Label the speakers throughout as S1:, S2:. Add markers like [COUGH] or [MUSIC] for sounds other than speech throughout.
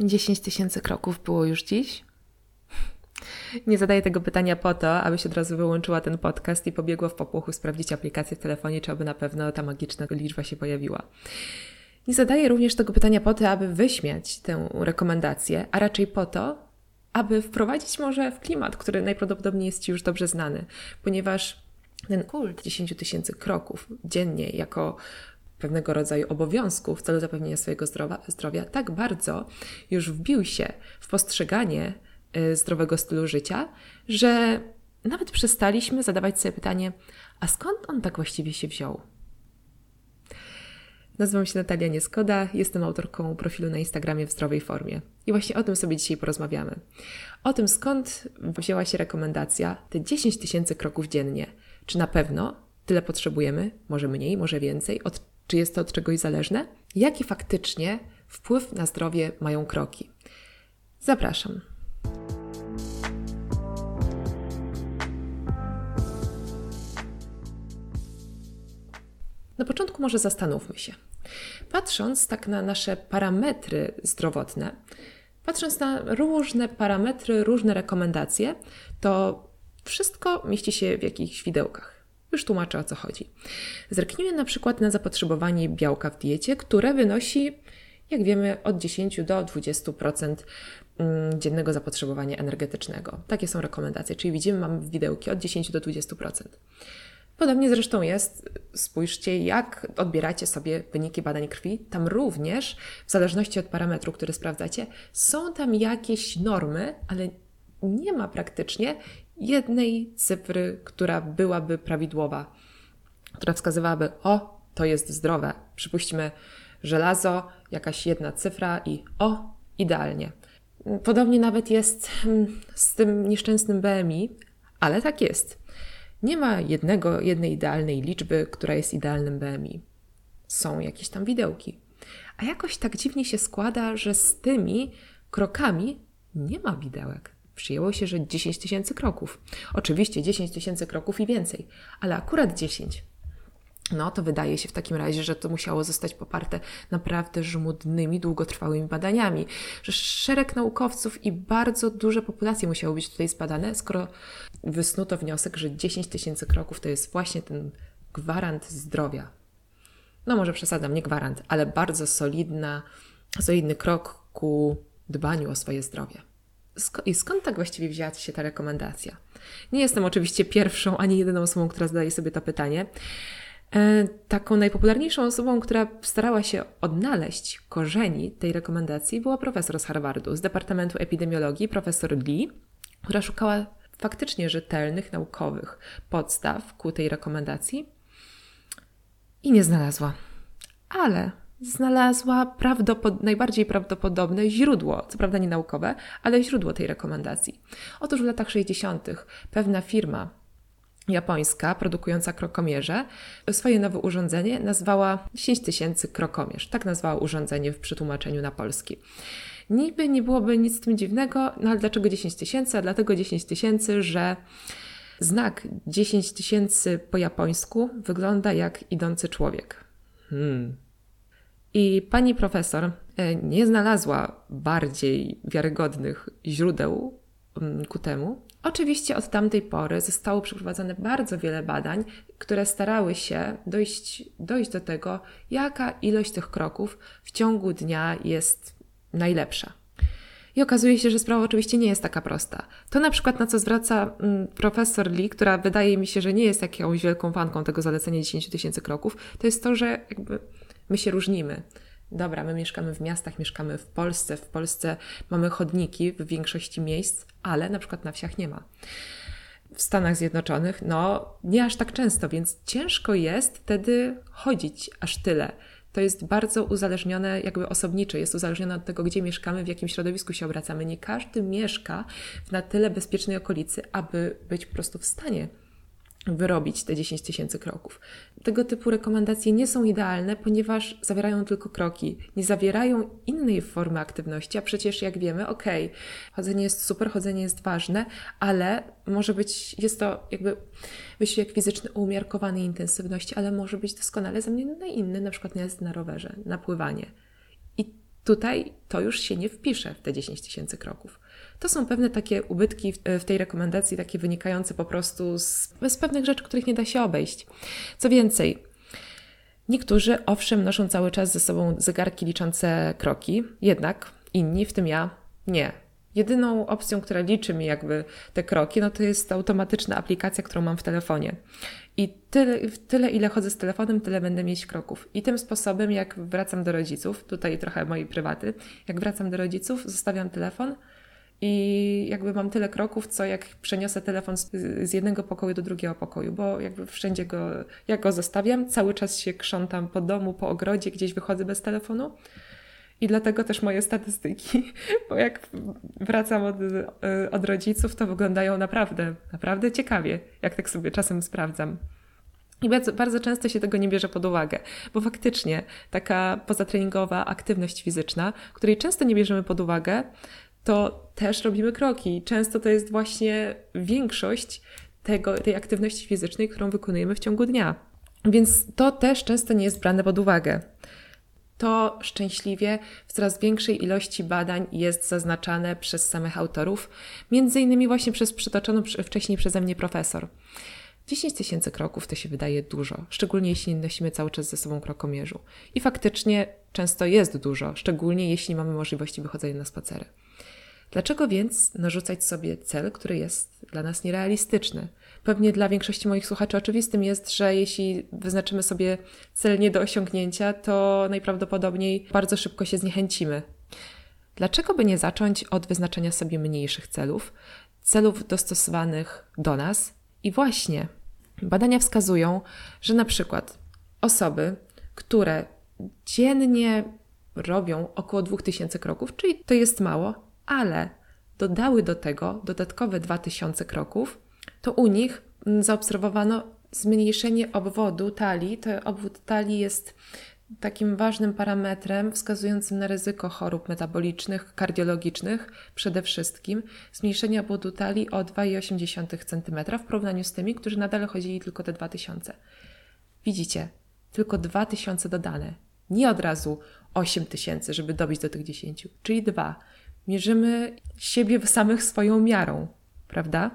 S1: 10 tysięcy kroków było już dziś? Nie zadaję tego pytania po to, aby się od razu wyłączyła ten podcast i pobiegła w popłochu sprawdzić aplikację w telefonie, czy aby na pewno ta magiczna liczba się pojawiła. Nie zadaję również tego pytania po to, aby wyśmiać tę rekomendację, a raczej po to, aby wprowadzić może w klimat, który najprawdopodobniej jest Ci już dobrze znany, ponieważ ten kult 10 tysięcy kroków dziennie jako pewnego rodzaju obowiązku w celu zapewnienia swojego zdrowia, zdrowia tak bardzo już wbił się w postrzeganie y, zdrowego stylu życia, że nawet przestaliśmy zadawać sobie pytanie, a skąd on tak właściwie się wziął? Nazywam się Natalia Nieskoda, jestem autorką profilu na Instagramie w zdrowej formie. I właśnie o tym sobie dzisiaj porozmawiamy. O tym, skąd wzięła się rekomendacja te 10 tysięcy kroków dziennie. Czy na pewno tyle potrzebujemy, może mniej, może więcej, od, czy jest to od czegoś zależne? Jaki faktycznie wpływ na zdrowie mają kroki? Zapraszam. Na początku może zastanówmy się. Patrząc tak na nasze parametry zdrowotne, patrząc na różne parametry, różne rekomendacje, to wszystko mieści się w jakichś widełkach. Już tłumaczę o co chodzi. Zerknijmy na przykład na zapotrzebowanie białka w diecie, które wynosi, jak wiemy, od 10 do 20% mm, dziennego zapotrzebowania energetycznego. Takie są rekomendacje, czyli widzimy, mamy widełki od 10 do 20%. Podobnie zresztą jest, spójrzcie, jak odbieracie sobie wyniki badań krwi. Tam również, w zależności od parametru, który sprawdzacie, są tam jakieś normy, ale nie ma praktycznie jednej cyfry, która byłaby prawidłowa, która wskazywałaby, o, to jest zdrowe. Przypuśćmy żelazo, jakaś jedna cyfra i o, idealnie. Podobnie nawet jest hmm, z tym nieszczęsnym BMI, ale tak jest. Nie ma jednego, jednej idealnej liczby, która jest idealnym BMI. Są jakieś tam widełki. A jakoś tak dziwnie się składa, że z tymi krokami nie ma widełek. Przyjęło się, że 10 tysięcy kroków. Oczywiście 10 tysięcy kroków i więcej, ale akurat 10 no to wydaje się w takim razie, że to musiało zostać poparte naprawdę żmudnymi, długotrwałymi badaniami, że szereg naukowców i bardzo duże populacje musiały być tutaj zbadane, skoro wysnuto wniosek, że 10 tysięcy kroków to jest właśnie ten gwarant zdrowia. No może przesadzam, nie gwarant, ale bardzo solidna, solidny krok ku dbaniu o swoje zdrowie. I skąd tak właściwie wzięła się ta rekomendacja? Nie jestem oczywiście pierwszą ani jedyną osobą, która zadaje sobie to pytanie. E, taką najpopularniejszą osobą, która starała się odnaleźć korzeni tej rekomendacji, była profesor z Harvardu z Departamentu Epidemiologii, profesor Lee, która szukała faktycznie rzetelnych, naukowych podstaw ku tej rekomendacji i nie znalazła. Ale znalazła prawdopod najbardziej prawdopodobne źródło, co prawda nie naukowe, ale źródło tej rekomendacji. Otóż w latach 60. pewna firma japońska produkująca krokomierze swoje nowe urządzenie nazwała 10 tysięcy krokomierz. Tak nazwała urządzenie w przetłumaczeniu na polski. Niby nie byłoby nic z tym dziwnego, no ale dlaczego 10 tysięcy? A dlatego 10 tysięcy, że znak 10 tysięcy po japońsku wygląda jak idący człowiek. Hmm. I pani profesor e, nie znalazła bardziej wiarygodnych źródeł mm, ku temu, Oczywiście od tamtej pory zostało przeprowadzone bardzo wiele badań, które starały się dojść, dojść do tego, jaka ilość tych kroków w ciągu dnia jest najlepsza. I okazuje się, że sprawa oczywiście nie jest taka prosta. To na przykład, na co zwraca mm, profesor Lee, która wydaje mi się, że nie jest jakąś wielką fanką tego zalecenia 10 tysięcy kroków, to jest to, że jakby my się różnimy. Dobra, my mieszkamy w miastach, mieszkamy w Polsce. W Polsce mamy chodniki w większości miejsc, ale na przykład na wsiach nie ma. W Stanach Zjednoczonych, no nie aż tak często, więc ciężko jest wtedy chodzić aż tyle. To jest bardzo uzależnione, jakby osobnicze, jest uzależnione od tego, gdzie mieszkamy, w jakim środowisku się obracamy. Nie każdy mieszka w na tyle bezpiecznej okolicy, aby być po prostu w stanie wyrobić te 10 tysięcy kroków. Tego typu rekomendacje nie są idealne, ponieważ zawierają tylko kroki, nie zawierają innej formy aktywności, a przecież jak wiemy, ok, chodzenie jest super, chodzenie jest ważne, ale może być, jest to jakby wysiłek fizyczny o umiarkowanej intensywności, ale może być doskonale zamieniony na inny, na przykład jazdę na rowerze, na pływanie. I Tutaj to już się nie wpisze w te 10 tysięcy kroków. To są pewne takie ubytki w tej rekomendacji, takie wynikające po prostu z, z pewnych rzeczy, których nie da się obejść. Co więcej, niektórzy owszem noszą cały czas ze sobą zegarki liczące kroki, jednak inni, w tym ja, nie. Jedyną opcją, która liczy mi jakby te kroki, no to jest automatyczna aplikacja, którą mam w telefonie. I tyle, tyle, ile chodzę z telefonem, tyle będę mieć kroków. I tym sposobem, jak wracam do rodziców, tutaj trochę mojej prywaty, jak wracam do rodziców, zostawiam telefon i jakby mam tyle kroków, co jak przeniosę telefon z, z jednego pokoju do drugiego pokoju, bo jakby wszędzie go, jak go zostawiam, cały czas się krzątam po domu, po ogrodzie, gdzieś wychodzę bez telefonu. I dlatego też moje statystyki, [LAUGHS] bo jak wracam od, od rodziców, to wyglądają naprawdę, naprawdę ciekawie, jak tak sobie czasem sprawdzam. I bardzo, bardzo często się tego nie bierze pod uwagę, bo faktycznie taka pozatreningowa aktywność fizyczna, której często nie bierzemy pod uwagę, to też robimy kroki. Często to jest właśnie większość tego, tej aktywności fizycznej, którą wykonujemy w ciągu dnia. Więc to też często nie jest brane pod uwagę. To szczęśliwie w coraz większej ilości badań jest zaznaczane przez samych autorów, między innymi właśnie przez przytoczoną wcześniej przeze mnie profesor. 10 tysięcy kroków to się wydaje dużo, szczególnie jeśli nosimy cały czas ze sobą krokomierzu. I faktycznie często jest dużo, szczególnie jeśli mamy możliwości wychodzenia na spacery. Dlaczego więc narzucać sobie cel, który jest dla nas nierealistyczny? Pewnie dla większości moich słuchaczy oczywistym jest, że jeśli wyznaczymy sobie cel nie do osiągnięcia, to najprawdopodobniej bardzo szybko się zniechęcimy. Dlaczego by nie zacząć od wyznaczenia sobie mniejszych celów, celów dostosowanych do nas? I właśnie badania wskazują, że na przykład osoby, które dziennie robią około 2000 kroków, czyli to jest mało, ale dodały do tego dodatkowe 2000 kroków, to u nich zaobserwowano zmniejszenie obwodu talii. To obwód talii jest takim ważnym parametrem wskazującym na ryzyko chorób metabolicznych, kardiologicznych przede wszystkim. Zmniejszenie obwodu talii o 2,8 cm w porównaniu z tymi, którzy nadal chodzili tylko te 2000. Widzicie, tylko 2000 dodane. Nie od razu 8000, żeby dobić do tych 10, czyli 2 mierzymy siebie samych swoją miarą, prawda?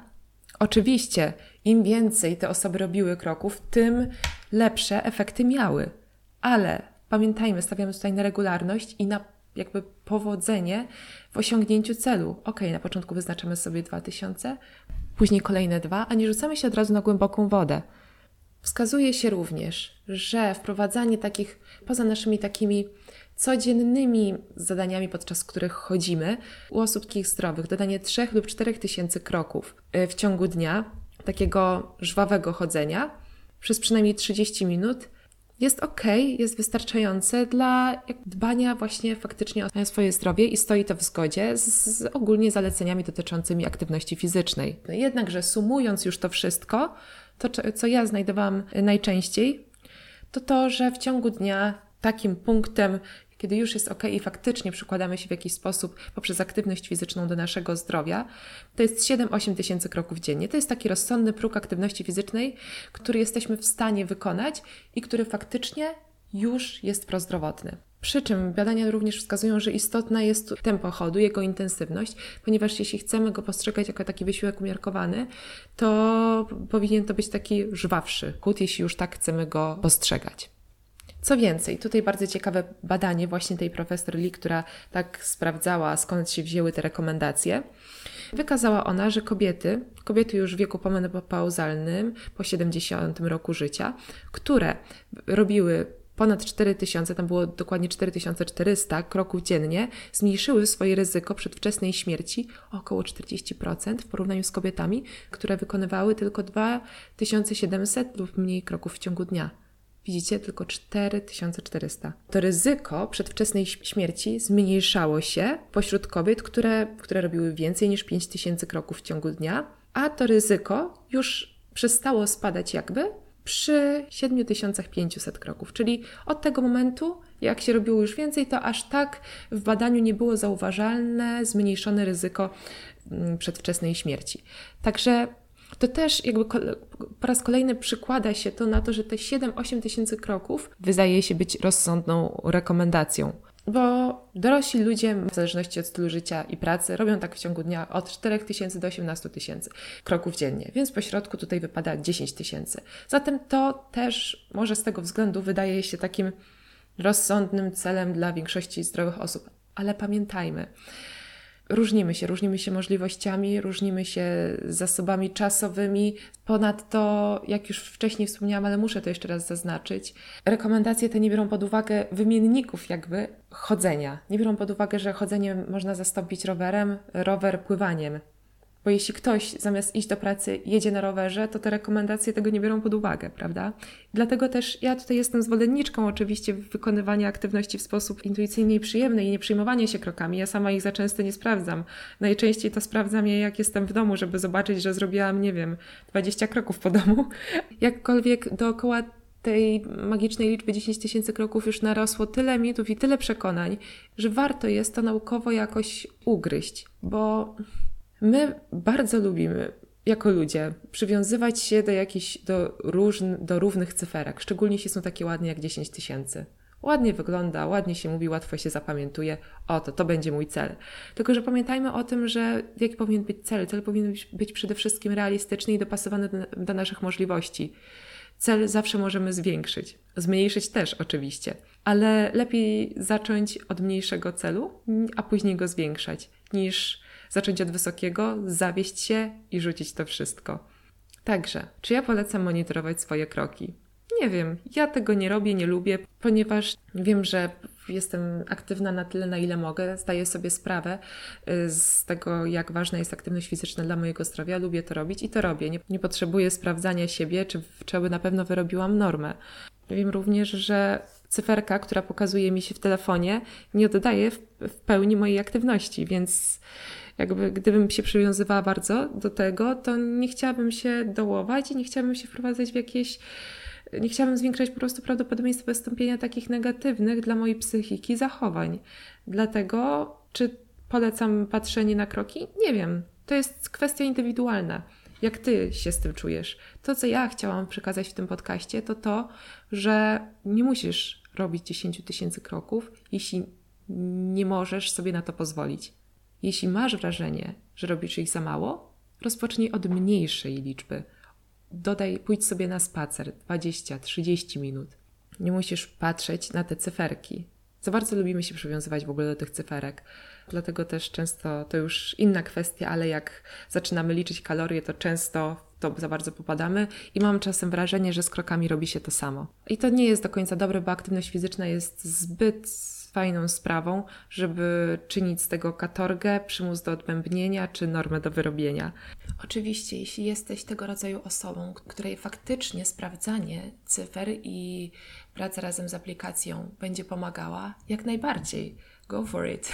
S1: Oczywiście, im więcej te osoby robiły kroków, tym lepsze efekty miały. Ale pamiętajmy, stawiamy tutaj na regularność i na jakby powodzenie w osiągnięciu celu. Ok, na początku wyznaczamy sobie 2000, później kolejne dwa, a nie rzucamy się od razu na głęboką wodę. Wskazuje się również, że wprowadzanie takich, poza naszymi takimi codziennymi zadaniami, podczas których chodzimy, u osób takich zdrowych, dodanie 3 lub 4 tysięcy kroków y, w ciągu dnia, takiego żwawego chodzenia, przez przynajmniej 30 minut, jest ok, jest wystarczające dla dbania właśnie faktycznie o swoje zdrowie i stoi to w zgodzie z, z ogólnie zaleceniami dotyczącymi aktywności fizycznej. Jednakże sumując już to wszystko, to co ja znajdowałam najczęściej, to to, że w ciągu dnia takim punktem kiedy już jest ok i faktycznie przykładamy się w jakiś sposób poprzez aktywność fizyczną do naszego zdrowia, to jest 7-8 tysięcy kroków dziennie. To jest taki rozsądny próg aktywności fizycznej, który jesteśmy w stanie wykonać i który faktycznie już jest prozdrowotny. Przy czym badania również wskazują, że istotna jest tempo chodu, jego intensywność, ponieważ jeśli chcemy go postrzegać jako taki wysiłek umiarkowany, to powinien to być taki żwawszy chód, jeśli już tak chcemy go postrzegać. Co więcej, tutaj bardzo ciekawe badanie właśnie tej profesor Lee, która tak sprawdzała, skąd się wzięły te rekomendacje. Wykazała ona, że kobiety, kobiety już w wieku pomenopauzalnym, po 70 roku życia, które robiły ponad 4000, tam było dokładnie 4400 kroków dziennie, zmniejszyły swoje ryzyko przedwczesnej śmierci o około 40% w porównaniu z kobietami, które wykonywały tylko 2700 lub mniej kroków w ciągu dnia. Widzicie, tylko 4400. To ryzyko przedwczesnej śmierci zmniejszało się pośród kobiet, które, które robiły więcej niż 5000 kroków w ciągu dnia, a to ryzyko już przestało spadać jakby przy 7500 kroków. Czyli od tego momentu, jak się robiło już więcej, to aż tak w badaniu nie było zauważalne zmniejszone ryzyko mm, przedwczesnej śmierci. Także to też jakby po raz kolejny przykłada się to na to, że te 7-8 tysięcy kroków wydaje się być rozsądną rekomendacją. Bo dorośli ludzie, w zależności od stylu życia i pracy, robią tak w ciągu dnia od 4 tysięcy do 18 tysięcy kroków dziennie, więc po środku tutaj wypada 10 tysięcy. Zatem to też może z tego względu wydaje się takim rozsądnym celem dla większości zdrowych osób. Ale pamiętajmy, różnimy się, różnimy się możliwościami, różnimy się zasobami czasowymi. Ponadto, jak już wcześniej wspomniałam, ale muszę to jeszcze raz zaznaczyć, rekomendacje te nie biorą pod uwagę wymienników jakby chodzenia. Nie biorą pod uwagę, że chodzenie można zastąpić rowerem, rower pływaniem. Bo jeśli ktoś zamiast iść do pracy jedzie na rowerze, to te rekomendacje tego nie biorą pod uwagę, prawda? Dlatego też ja tutaj jestem zwolenniczką oczywiście wykonywania aktywności w sposób intuicyjny i przyjemny i nie przyjmowania się krokami. Ja sama ich za często nie sprawdzam. Najczęściej to sprawdzam je, jak jestem w domu, żeby zobaczyć, że zrobiłam, nie wiem, 20 kroków po domu. [LAUGHS] Jakkolwiek dookoła tej magicznej liczby 10 tysięcy kroków już narosło tyle mitów i tyle przekonań, że warto jest to naukowo jakoś ugryźć, bo My bardzo lubimy jako ludzie przywiązywać się do jakichś, do, różn, do równych cyferek, szczególnie jeśli są takie ładne jak 10 tysięcy. Ładnie wygląda, ładnie się mówi, łatwo się zapamiętuje. Oto, to będzie mój cel. Tylko, że pamiętajmy o tym, że jaki powinien być cel? Cel powinien być przede wszystkim realistyczny i dopasowany do, do naszych możliwości. Cel zawsze możemy zwiększyć, zmniejszyć też oczywiście, ale lepiej zacząć od mniejszego celu, a później go zwiększać, niż zacząć od wysokiego, zawieść się i rzucić to wszystko. Także, czy ja polecam monitorować swoje kroki? Nie wiem, ja tego nie robię, nie lubię, ponieważ wiem, że jestem aktywna na tyle, na ile mogę, zdaję sobie sprawę y, z tego, jak ważna jest aktywność fizyczna dla mojego zdrowia. Lubię to robić i to robię. Nie, nie potrzebuję sprawdzania siebie, czy, czy na pewno wyrobiłam normę. Wiem również, że cyferka, która pokazuje mi się w telefonie, nie oddaje w, w pełni mojej aktywności, więc jakby gdybym się przywiązywała bardzo do tego, to nie chciałabym się dołować i nie chciałabym się wprowadzać w jakieś nie chciałabym zwiększać po prostu prawdopodobieństwo wystąpienia takich negatywnych dla mojej psychiki zachowań. Dlatego, czy polecam patrzenie na kroki? Nie wiem. To jest kwestia indywidualna. Jak ty się z tym czujesz? To, co ja chciałam przekazać w tym podcaście, to to, że nie musisz robić 10 tysięcy kroków, jeśli nie możesz sobie na to pozwolić. Jeśli masz wrażenie, że robisz ich za mało, rozpocznij od mniejszej liczby. Dodaj, pójdź sobie na spacer 20-30 minut. Nie musisz patrzeć na te cyferki. Za bardzo lubimy się przywiązywać w ogóle do tych cyferek. Dlatego też często to już inna kwestia, ale jak zaczynamy liczyć kalorie, to często to za bardzo popadamy i mam czasem wrażenie, że z krokami robi się to samo. I to nie jest do końca dobre, bo aktywność fizyczna jest zbyt fajną sprawą, żeby czynić z tego katorgę, przymus do odbębnienia czy normę do wyrobienia. Oczywiście, jeśli jesteś tego rodzaju osobą, której faktycznie sprawdzanie cyfer i praca razem z aplikacją będzie pomagała, jak najbardziej. Go for it.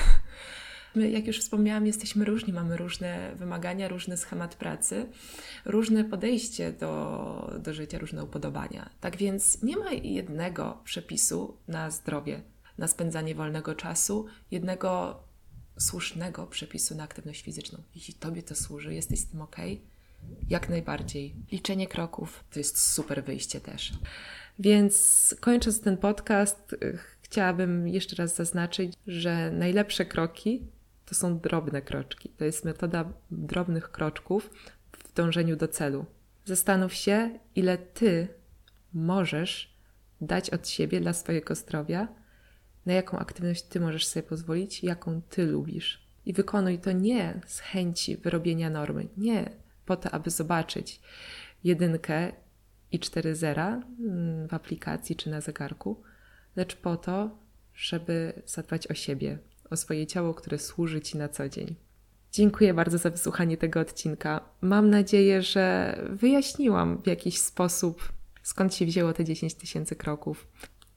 S1: My, jak już wspomniałam, jesteśmy różni, mamy różne wymagania, różny schemat pracy, różne podejście do, do życia, różne upodobania. Tak więc nie ma jednego przepisu na zdrowie na spędzanie wolnego czasu, jednego słusznego przepisu na aktywność fizyczną. Jeśli Tobie to służy, jesteś z tym ok, jak najbardziej. Liczenie kroków to jest super wyjście też. Więc kończąc ten podcast, y, chciałabym jeszcze raz zaznaczyć, że najlepsze kroki to są drobne kroczki. To jest metoda drobnych kroczków w dążeniu do celu. Zastanów się, ile Ty możesz dać od siebie dla swojego zdrowia na jaką aktywność ty możesz sobie pozwolić, jaką ty lubisz. I wykonuj to nie z chęci wyrobienia normy, nie po to, aby zobaczyć jedynkę i cztery zera mm, w aplikacji czy na zegarku, lecz po to, żeby zadbać o siebie, o swoje ciało, które służy ci na co dzień. Dziękuję bardzo za wysłuchanie tego odcinka. Mam nadzieję, że wyjaśniłam w jakiś sposób, skąd się wzięło te 10 tysięcy kroków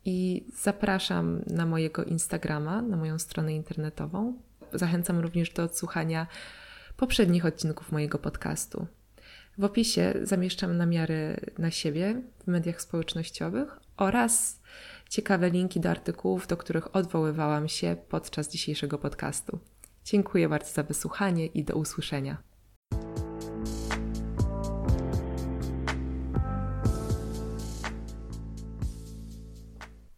S1: i zapraszam na mojego Instagrama, na moją stronę internetową. Zachęcam również do odsłuchania poprzednich odcinków mojego podcastu. W opisie zamieszczam namiary na siebie w mediach społecznościowych oraz ciekawe linki do artykułów, do których odwoływałam się podczas dzisiejszego podcastu. Dziękuję bardzo za wysłuchanie i do usłyszenia.